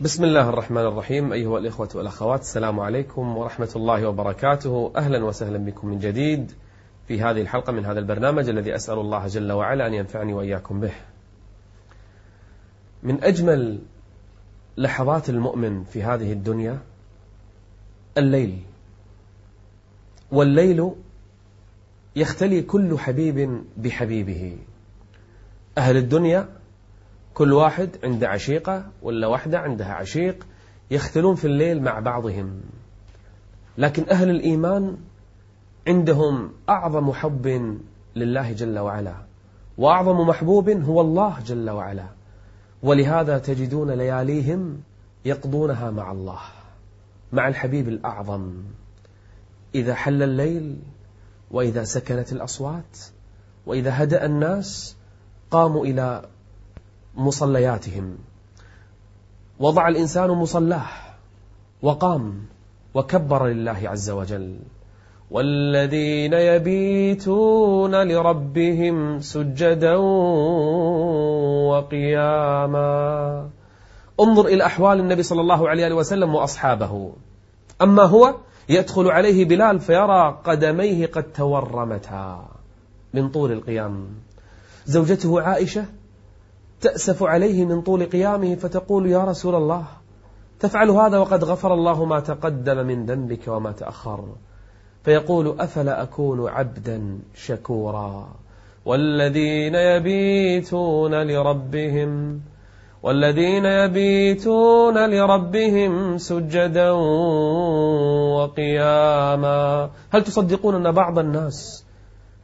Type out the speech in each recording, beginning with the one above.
بسم الله الرحمن الرحيم أيها الإخوة والأخوات السلام عليكم ورحمة الله وبركاته أهلا وسهلا بكم من جديد في هذه الحلقة من هذا البرنامج الذي أسأل الله جل وعلا أن ينفعني وإياكم به من أجمل لحظات المؤمن في هذه الدنيا الليل والليل يختلي كل حبيب بحبيبه أهل الدنيا كل واحد عنده عشيقة ولا واحدة عندها عشيق يختلون في الليل مع بعضهم. لكن أهل الإيمان عندهم أعظم حب لله جل وعلا وأعظم محبوب هو الله جل وعلا. ولهذا تجدون لياليهم يقضونها مع الله مع الحبيب الأعظم. إذا حل الليل وإذا سكنت الأصوات وإذا هدأ الناس قاموا إلى مصلياتهم. وضع الإنسان مصلاه وقام وكبر لله عز وجل. والذين يبيتون لربهم سجدا وقياما. انظر إلى أحوال النبي صلى الله عليه وسلم وأصحابه. أما هو يدخل عليه بلال فيرى قدميه قد تورمتا من طول القيام. زوجته عائشة تأسف عليه من طول قيامه فتقول يا رسول الله تفعل هذا وقد غفر الله ما تقدم من ذنبك وما تأخر. فيقول أفلا أكون عبدا شكورا؟ والذين يبيتون لربهم والذين يبيتون لربهم سجدا وقياما. هل تصدقون أن بعض الناس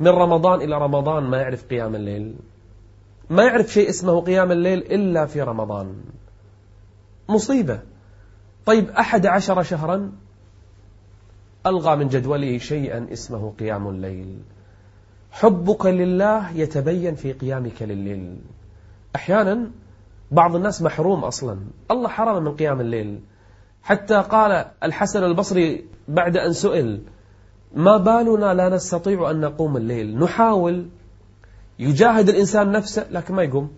من رمضان إلى رمضان ما يعرف قيام الليل؟ ما يعرف شيء اسمه قيام الليل إلا في رمضان. مصيبة. طيب أحد عشر شهرا ألغى من جدوله شيئا اسمه قيام الليل. حبك لله يتبين في قيامك لليل. أحيانا بعض الناس محروم أصلا. الله حرم من قيام الليل. حتى قال الحسن البصري بعد أن سئل ما بالنا لا نستطيع أن نقوم الليل. نحاول يجاهد الإنسان نفسه لكن ما يقوم.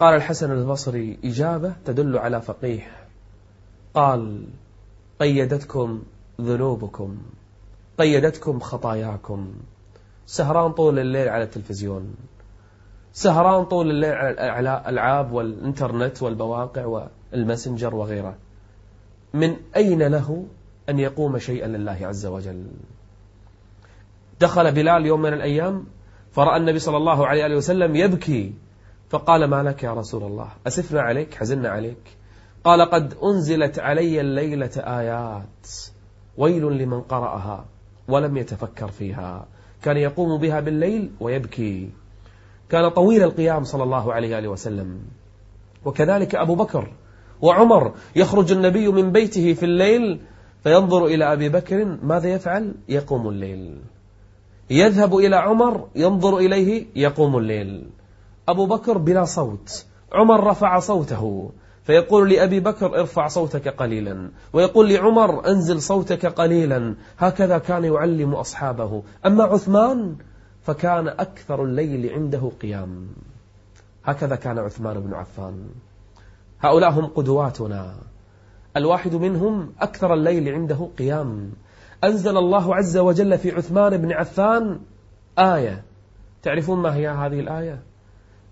قال الحسن البصري إجابة تدل على فقيه. قال قيدتكم ذنوبكم قيدتكم خطاياكم. سهران طول الليل على التلفزيون. سهران طول الليل على الألعاب والإنترنت والبواقع والماسنجر وغيره. من أين له أن يقوم شيئا لله عز وجل؟ دخل بلال يوم من الأيام فرأى النبي صلى الله عليه وسلم يبكي. فقال ما لك يا رسول الله؟ أسفنا عليك؟ حزنا عليك. قال قد أنزلت علي الليلة آيات. ويل لمن قرأها ولم يتفكر فيها. كان يقوم بها بالليل ويبكي. كان طويل القيام صلى الله عليه وسلم. وكذلك أبو بكر وعمر. يخرج النبي من بيته في الليل فينظر إلى أبي بكر. ماذا يفعل؟ يقوم الليل. يذهب إلى عمر ينظر إليه يقوم الليل. أبو بكر بلا صوت. عمر رفع صوته فيقول لأبي بكر ارفع صوتك قليلا. ويقول لعمر أنزل صوتك قليلا. هكذا كان يعلم أصحابه. أما عثمان فكان أكثر الليل عنده قيام. هكذا كان عثمان بن عفان. هؤلاء هم قدواتنا. الواحد منهم أكثر الليل عنده قيام. أنزل الله عز وجل في عثمان بن عفان آية. تعرفون ما هي هذه الآية؟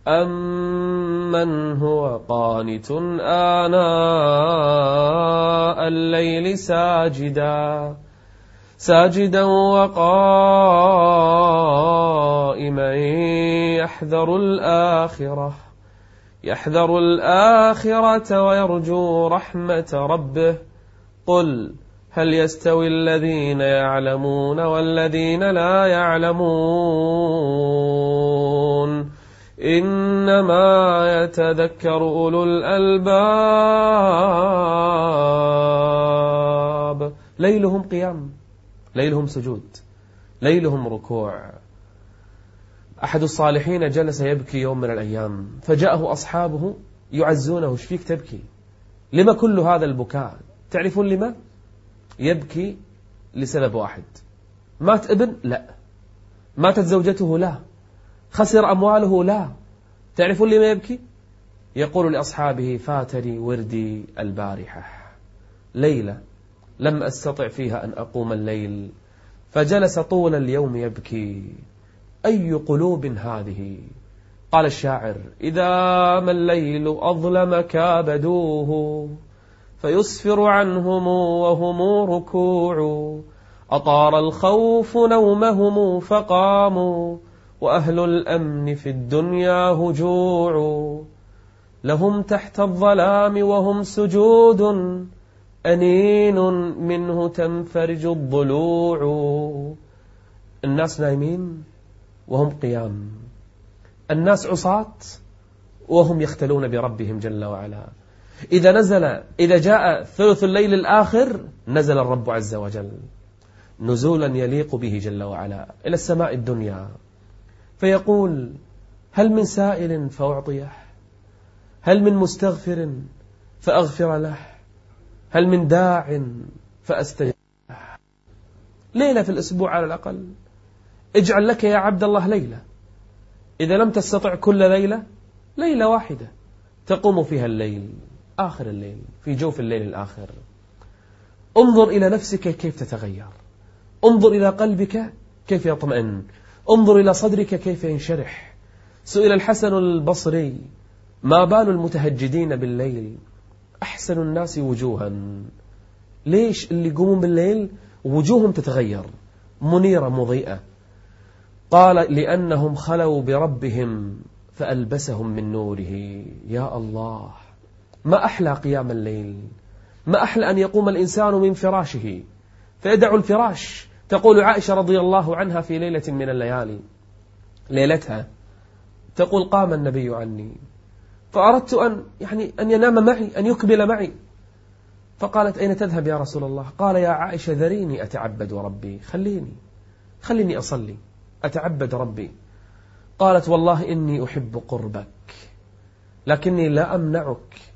أمن هو قانت آناء الليل ساجدا ساجدا وقائما يحذر الآخرة يحذر الآخرة ويرجو رحمة ربه. قل هل يستوي الذين يعلمون والذين لا يعلمون؟ إنما يتذكر أولو الألباب. ليلهم قيام ليلهم سجود ليلهم ركوع. أحد الصالحين جلس يبكي يوم من الأيام فجاءه أصحابه يعزونه إيش فيك تبكي؟ لما كل هذا البكاء؟ تعرفون لما؟ يبكي لسبب واحد. مات ابن؟ لا. ماتت زوجته؟ لا. خسر أمواله؟ لا. تعرفون لما يبكي؟ يقول لأصحابه فاتني وردي البارحة. ليلة لم أستطع فيها أن أقوم الليل فجلس طول اليوم يبكي. أي قلوب هذه؟ قال الشاعر إذا ما الليل أظلم كابدوه فيسفر عنهم وهم ركوع. أطار الخوف نومهم فقاموا وأهل الأمن في الدنيا هجوع. لهم تحت الظلام وهم سجود أنين منه تنفرج الضلوع. الناس نايمين وهم قيام. الناس عصاة وهم يختلون بربهم جل وعلا. إذا نزل إذا جاء ثلث الليل الآخر نزل الرب عز وجل. نزولا يليق به جل وعلا إلى السماء الدنيا. فيقول هل من سائل فأعطيه؟ هل من مستغفر فأغفر له؟ هل من داع فأستجب ليلة في الأسبوع على الأقل. اجعل لك يا عبد الله ليلة. إذا لم تستطع كل ليلة ليلة واحدة تقوم فيها الليل. آخر الليل في جوف الليل الآخر. انظر إلى نفسك كيف تتغير. انظر إلى قلبك كيف يطمئن. انظر إلى صدرك كيف ينشرح. سئل الحسن البصري ما بال المتهجدين بالليل؟ أحسن الناس وجوها. ليش اللي يقومون بالليل وجوههم تتغير؟ منيرة مضيئة. قال لأنهم خلوا بربهم فألبسهم من نوره. يا الله. ما أحلى قيام الليل؟ ما أحلى أن يقوم الإنسان من فراشه؟ فيدع الفراش. تقول عائشة رضي الله عنها في ليلة من الليالي. ليلتها تقول قام النبي عني. فأردت أن يعني أن ينام معي أن يكمل معي. فقالت أين تذهب يا رسول الله؟ قال يا عائشة ذريني أتعبد ربي. خليني خليني أصلي. أتعبد ربي. قالت والله إني أحب قربك لكني لا أمنعك.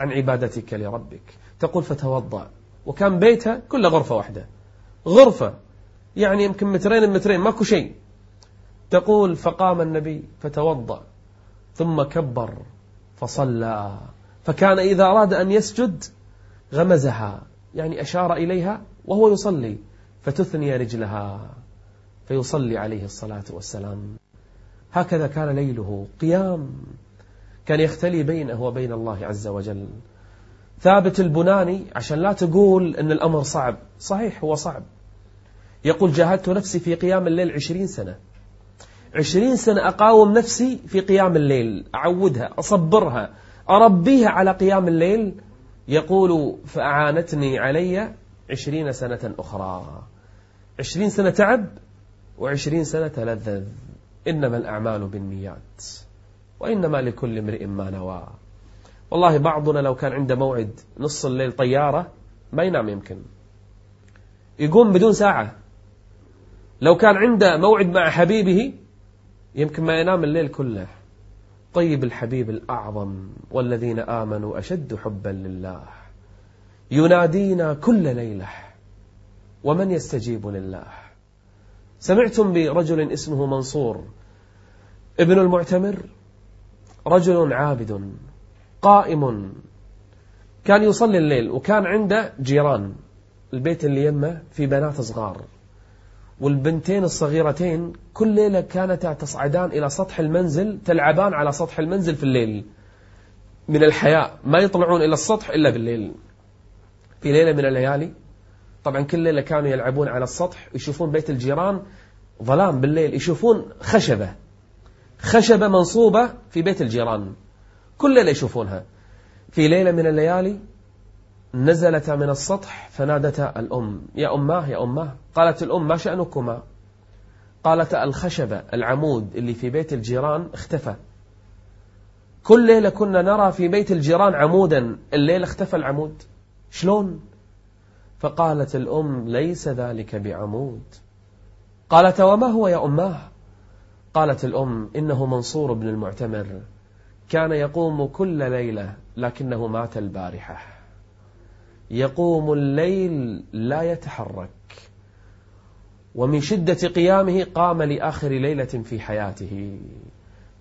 عن عبادتك لربك. تقول فتوضأ. وكان بيتها كله غرفة واحدة. غرفة. يعني يمكن مترين مترين ماكو شيء. تقول فقام النبي فتوضأ. ثم كبر فصلى. فكان إذا أراد أن يسجد غمزها. يعني أشار إليها وهو يصلي. فتثني رجلها. فيصلي عليه الصلاة والسلام. هكذا كان ليله. قيام. كان يختلي بينه وبين الله عز وجل. ثابت البناني عشان لا تقول أن الأمر صعب. صحيح هو صعب. يقول جاهدت نفسي في قيام الليل عشرين سنة. عشرين سنة أقاوم نفسي في قيام الليل أعودها أصبرها أربيها على قيام الليل. يقول فأعانتني علي عشرين سنة أخرى. عشرين سنة تعب وعشرين سنة تلذذ إنما الأعمال بالنيات. وإنما لكل امرئ ما نوى. والله بعضنا لو كان عنده موعد نص الليل طيارة ما ينام يمكن. يقوم بدون ساعة. لو كان عنده موعد مع حبيبه يمكن ما ينام الليل كله. طيب الحبيب الأعظم والذين آمنوا أشد حبا لله. ينادينا كل ليلة. ومن يستجيب لله؟ سمعتم برجل اسمه منصور ابن المعتمر؟ رجل عابد قائم. كان يصلي الليل وكان عنده جيران البيت اللي يمه في بنات صغار. والبنتين الصغيرتين كل ليلة كانتا تصعدان إلى سطح المنزل تلعبان على سطح المنزل في الليل. من الحياء ما يطلعون إلى السطح إلا بالليل. في ليلة من الليالي طبعا كل ليلة كانوا يلعبون على السطح يشوفون بيت الجيران ظلام بالليل يشوفون خشبة. خشبة منصوبة في بيت الجيران. كل ليلة يشوفونها. في ليلة من الليالي نزلتا من السطح فنادتا الأم. يا أماه يا أماه قالت الأم ما شأنكما؟ قالت الخشبة العمود اللي في بيت الجيران اختفى. كل ليلة كنا نرى في بيت الجيران عمودا. الليلة اختفى العمود. شلون؟ فقالت الأم ليس ذلك بعمود. قالت وما هو يا أماه قالت الأم إنه منصور بن المعتمر. كان يقوم كل ليلة لكنه مات البارحة. يقوم الليل لا يتحرك. ومن شدة قيامه قام لآخر ليلة في حياته.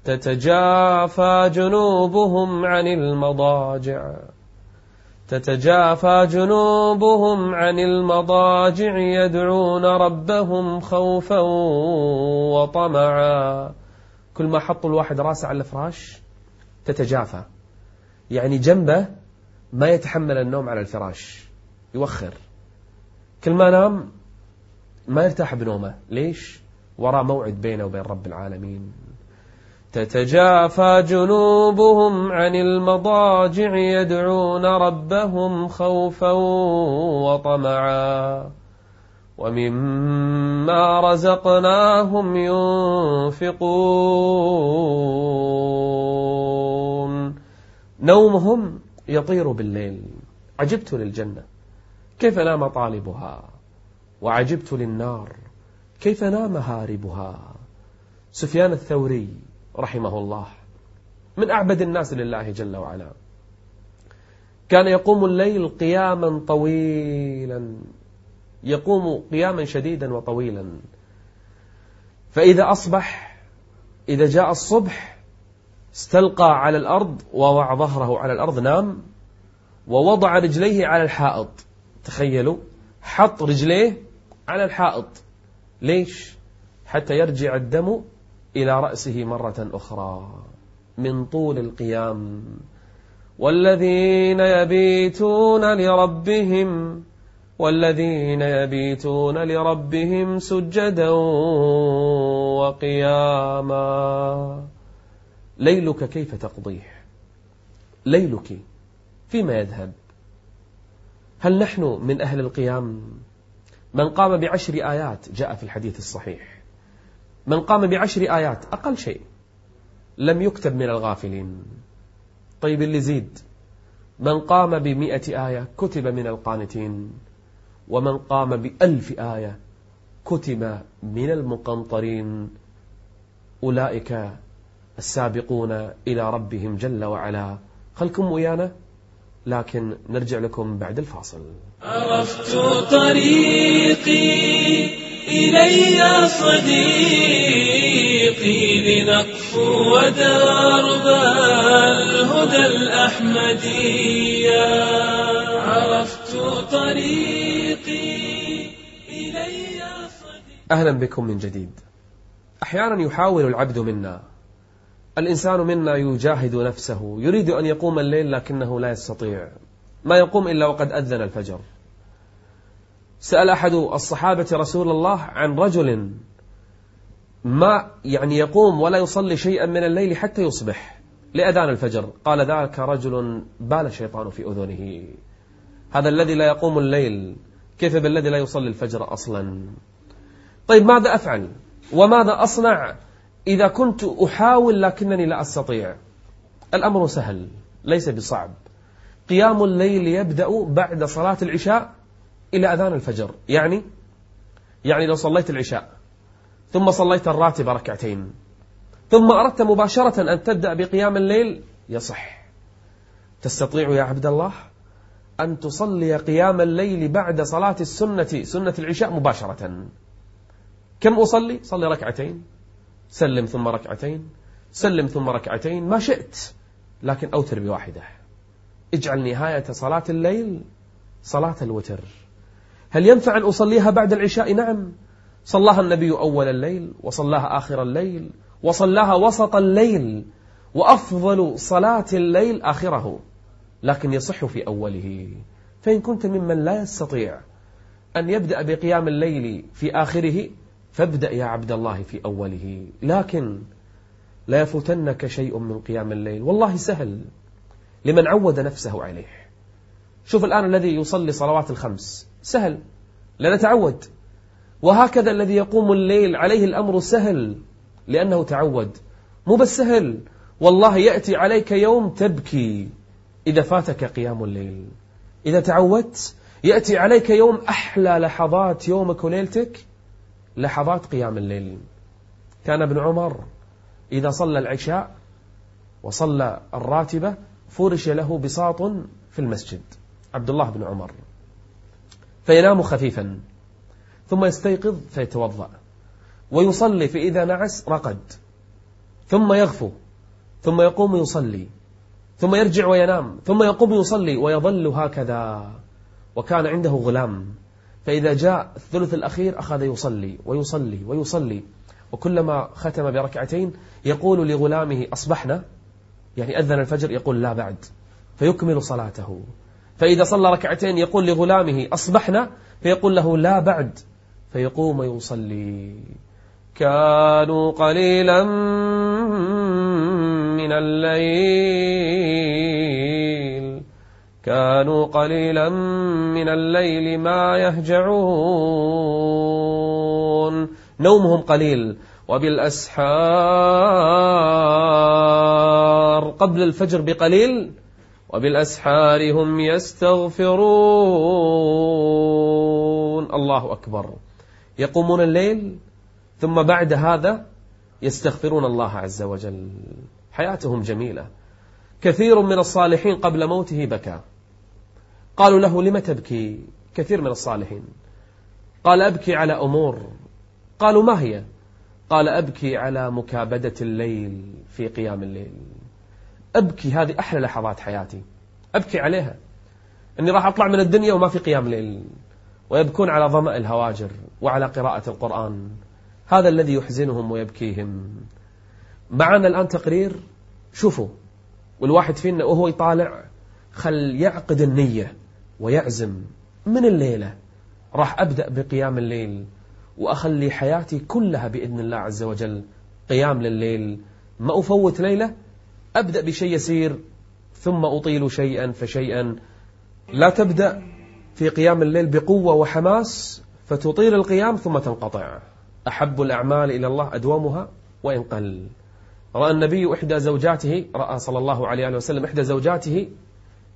تتجافى جنوبهم عن المضاجع. تتجافى جنوبهم عن المضاجع يدعون ربهم خوفا وطمعا كل ما حطوا الواحد راسه على الفراش تتجافى. يعني جنبه ما يتحمل النوم على الفراش. يوخر. كل ما نام ما يرتاح بنومه. ليش؟ وراء موعد بينه وبين رب العالمين. تتجافى جنوبهم عن المضاجع يدعون ربهم خوفا وطمعا. ومما رزقناهم ينفقون. نومهم يطير بالليل. عجبت للجنة كيف نام طالبها وعجبت للنار كيف نام هاربها سفيان الثوري رحمه الله من أعبد الناس لله جل وعلا. كان يقوم الليل قياما طويلا. يقوم قياما شديدا وطويلا. فإذا أصبح إذا جاء الصبح استلقى على الأرض ووضع ظهره على الأرض نام ووضع رجليه على الحائط. تخيلوا حط رجليه على الحائط. ليش؟ حتى يرجع الدم إلى رأسه مرة أخرى. من طول القيام. والذين يبيتون لربهم والذين يبيتون لربهم سجدا وقياما. ليلك كيف تقضيه؟ ليلك فيما يذهب. هل نحن من أهل القيام؟ من قام بعشر آيات جاء في الحديث الصحيح. من قام بعشر آيات أقل شيء لم يكتب من الغافلين. طيب اللي زيد من قام بمئة آية كتب من القانتين. ومن قام بألف آية كتب من المقنطرين أولئك السابقون إلى ربهم جل وعلا. خلكم ويانا لكن نرجع لكم بعد الفاصل. عرفت طريقي إلي صديقي لنقفو ودرب الهدى الأحمدية. عرفت طريقي أهلا بكم من جديد. أحيانا يحاول العبد منا. الإنسان منا يجاهد نفسه يريد أن يقوم الليل لكنه لا يستطيع. ما يقوم إلا وقد أذن الفجر. سأل أحد الصحابة رسول الله عن رجل ما يعني يقوم ولا يصلي شيئا من الليل حتى يصبح لأذان الفجر. قال ذاك رجل بال الشيطان في أذنه. هذا الذي لا يقوم الليل. كيف بالذي لا يصلي الفجر أصلا؟ طيب ماذا أفعل؟ وماذا أصنع؟ إذا كنت أحاول لكنني لا أستطيع. الأمر سهل ليس بصعب. قيام الليل يبدأ بعد صلاة العشاء إلى أذان الفجر. يعني؟ يعني لو صليت العشاء ثم صليت الراتب ركعتين ثم أردت مباشرة أن تبدأ بقيام الليل يصح. تستطيع يا عبد الله أن تصلي قيام الليل بعد صلاة السنة سنة العشاء مباشرة. كم أصلي؟ صلي ركعتين سلم ثم ركعتين سلم ثم ركعتين. ما شئت لكن أوتر بواحدة. اجعل نهاية صلاة الليل صلاة الوتر. هل ينفع أن أصليها بعد العشاء؟ نعم. صلاها النبي أول الليل وصلاها آخر الليل وصلاها وسط الليل وأفضل صلاة الليل آخره لكن يصح في أوله. فإن كنت ممن لا يستطيع أن يبدأ بقيام الليل في آخره فابدأ يا عبد الله في أوله. لكن لا يفوتنك شيء من قيام الليل. والله سهل. لمن عود نفسه عليه. شوف الآن الذي يصلي صلوات الخمس. سهل. لنتعود وهكذا الذي يقوم الليل عليه الأمر سهل. لأنه تعود. مو بس سهل. والله يأتي عليك يوم تبكي. إذا فاتك قيام الليل. إذا تعودت يأتي عليك يوم أحلى لحظات يومك وليلتك. لحظات قيام الليل. كان ابن عمر إذا صلى العشاء وصلى الراتبة فرش له بساط في المسجد عبد الله بن عمر. فينام خفيفا ثم يستيقظ فيتوضأ ويصلي فإذا نعس رقد ثم يغفو ثم يقوم يصلي ثم يرجع وينام ثم يقوم يصلي ويظل هكذا وكان عنده غلام. فإذا جاء الثلث الأخير أخذ يصلي ويصلي ويصلي. وكلما ختم بركعتين يقول لغلامه أصبحنا يعني أذن الفجر يقول لا بعد فيكمل صلاته. فإذا صلى ركعتين يقول لغلامه أصبحنا فيقول له لا بعد فيقوم يصلي. كانوا قليلا من الليل. كانوا قليلا من الليل ما يهجعون. نومهم قليل. وبالأسحار. قبل الفجر بقليل. وبالأسحار هم يستغفرون. الله أكبر. يقومون الليل. ثم بعد هذا يستغفرون الله عز وجل. حياتهم جميلة. كثير من الصالحين قبل موته بكى. قالوا له لم تبكي؟ كثير من الصالحين. قال أبكي على أمور. قالوا ما هي؟ قال أبكي على مكابدة الليل في قيام الليل. أبكي هذه أحلى لحظات حياتي. أبكي عليها. أني راح أطلع من الدنيا وما في قيام ليل. ويبكون على ظمأ الهواجر وعلى قراءة القرآن. هذا الذي يحزنهم ويبكيهم. معنا الآن تقرير؟ شوفوا والواحد فينا وهو يطالع خل يعقد النية ويعزم من الليلة. راح أبدأ بقيام الليل وأخلي حياتي كلها بإذن الله عز وجل قيام لليل ما أفوت ليلة أبدأ بشيء يسير ثم أطيل شيئا فشيئا. لا تبدأ في قيام الليل بقوة وحماس فتطيل القيام ثم تنقطع. أحب الأعمال إلى الله أدومها وإن قل. رأى النبي إحدى زوجاته رأى صلى الله عليه وسلم إحدى زوجاته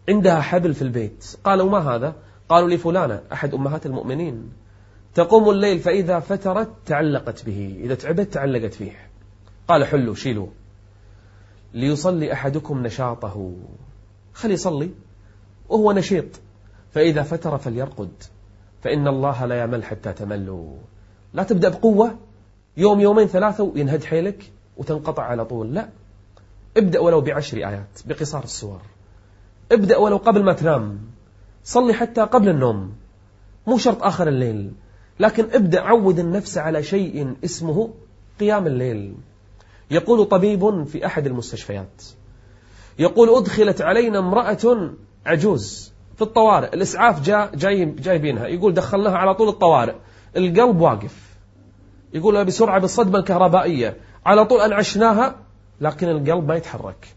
عندها حبل في البيت. قالوا ما هذا؟ قالوا لفلانة أحد أمهات المؤمنين. تقوم الليل فإذا فترت تعلقت به إذا تعبت تعلقت فيه. قال حلوا شيلوا ليصلي أحدكم نشاطه. خلي يصلي وهو نشيط. فإذا فتر فليرقد. فإن الله لا يمل حتى تملوا. لا تبدأ بقوة يوم يومين ثلاثة وينهد حيلك. وتنقطع على طول. لا. ابدأ ولو بعشر آيات بقصار السور. ابدأ ولو قبل ما تنام. صلي حتى قبل النوم. مو شرط آخر الليل. لكن ابدأ عود النفس على شيء اسمه قيام الليل. يقول طبيب في أحد المستشفيات. يقول أدخلت علينا امرأة عجوز في الطوارئ. الإسعاف جاء جاي جايبينها. يقول دخلناها على طول الطوارئ. القلب واقف. يقول بسرعة بالصدمة الكهربائية. على طول أنعشناها لكن القلب ما يتحرك.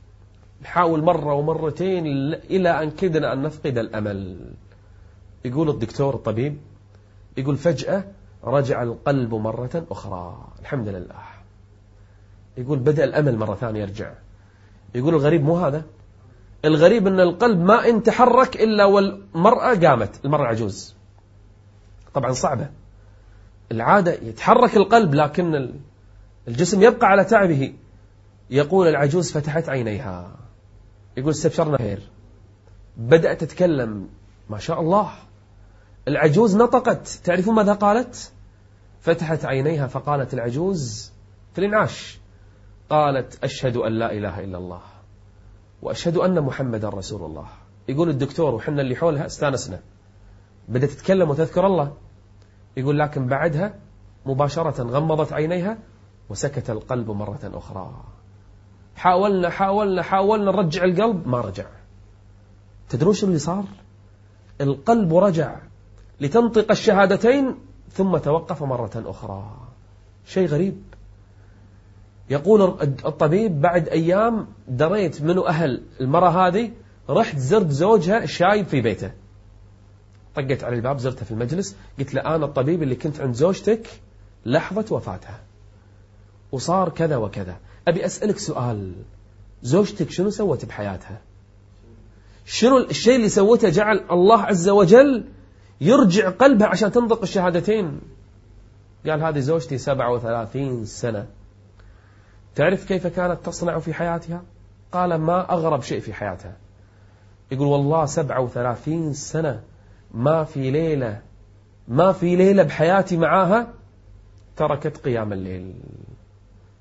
نحاول مرة ومرتين إلى أن كدنا أن نفقد الأمل. يقول الدكتور الطبيب يقول فجأة رجع القلب مرة أخرى. الحمد لله. يقول بدأ الأمل مرة ثانية يرجع. يقول الغريب مو هذا؟ الغريب أن القلب ما إن تحرك إلا والمرأة قامت. المرأة العجوز طبعا صعبة. العادة يتحرك القلب لكن الجسم يبقى على تعبه. يقول العجوز فتحت عينيها. يقول استبشرنا خير بدأت تتكلم. ما شاء الله. العجوز نطقت. تعرفون ماذا قالت؟ فتحت عينيها فقالت العجوز في الانعاش قالت أشهد أن لا إله إلا الله. وأشهد أن محمد رسول الله. يقول الدكتور وحنا اللي حولها استانسنا. بدأت تتكلم وتذكر الله. يقول لكن بعدها مباشرة غمضت عينيها. وسكت القلب مرة أخرى. حاولنا حاولنا حاولنا نرجع القلب ما رجع. تدرون اللي صار؟ القلب رجع لتنطق الشهادتين ثم توقف مرة أخرى. شيء غريب. يقول الطبيب بعد أيام دريت منو أهل المرة هذه رحت زرت زوجها شايب في بيته. طقت على الباب زرته في المجلس قلت له أنا الطبيب اللي كنت عند زوجتك لحظة وفاتها. وصار كذا وكذا. أبي أسألك سؤال. زوجتك شنو سوت بحياتها؟ شنو الشيء اللي سوته جعل الله عز وجل يرجع قلبها عشان تنطق الشهادتين؟ قال هذه زوجتي 37 سنة. تعرف كيف كانت تصنع في حياتها؟ قال ما أغرب شيء في حياتها. يقول والله 37 سنة ما في ليلة ما في ليلة بحياتي معاها تركت قيام الليل.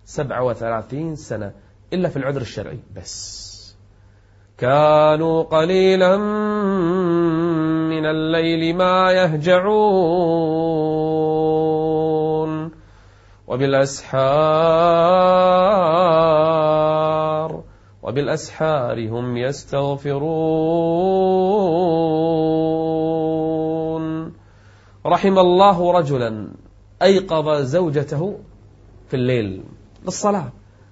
37 سنة إلا في العذر الشرعي. بس. كانوا قليلا من الليل ما يهجعون. وبالأسحار وبالأسحار هم يستغفرون. رحم الله رجلا أيقظ زوجته في الليل. للصلاة.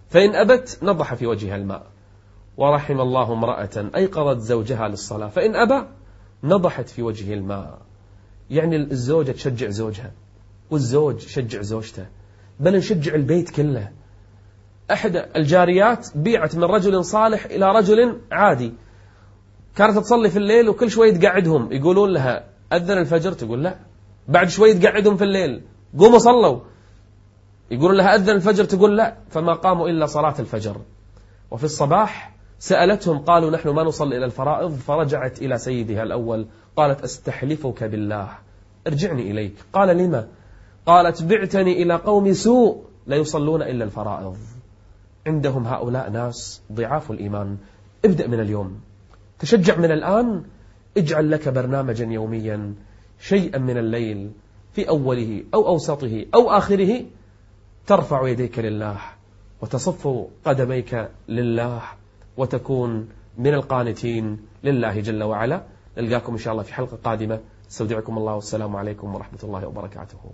فإن أبت نضح في وجهها الماء. ورحم الله امرأة أيقظت زوجها للصلاة. فإن أبى نضحت في وجهه الماء. يعني الزوجة تشجع زوجها والزوج يشجع زوجته. بل نشجع البيت كله. أحد الجاريات بيعت من رجل صالح إلى رجل عادي. كانت تصلي في الليل وكل شوي تقعدهم. يقولون لها أذن الفجر؟ تقول لا. بعد شوي تقعدهم في الليل. قوموا صلوا. يقولون لها أذن الفجر تقول لا فما قاموا إلا صلاة الفجر. وفي الصباح سألتهم قالوا نحن ما نصلي إلى الفرائض فرجعت إلى سيدها الأول قالت أستحلفك بالله. ارجعني إليك. قال لما؟ قالت بعتني إلى قوم سوء لا يصلون إلا الفرائض. عندهم هؤلاء ناس ضعاف الإيمان. ابدأ من اليوم. تشجع من الآن؟ اجعل لك برنامجا يوميا شيئا من الليل في أوله أو أوسطه أو آخره ترفع يديك لله وتصف قدميك لله وتكون من القانتين لله جل وعلا. نلقاكم إن شاء الله في حلقة قادمة. استودعكم الله والسلام عليكم ورحمة الله وبركاته.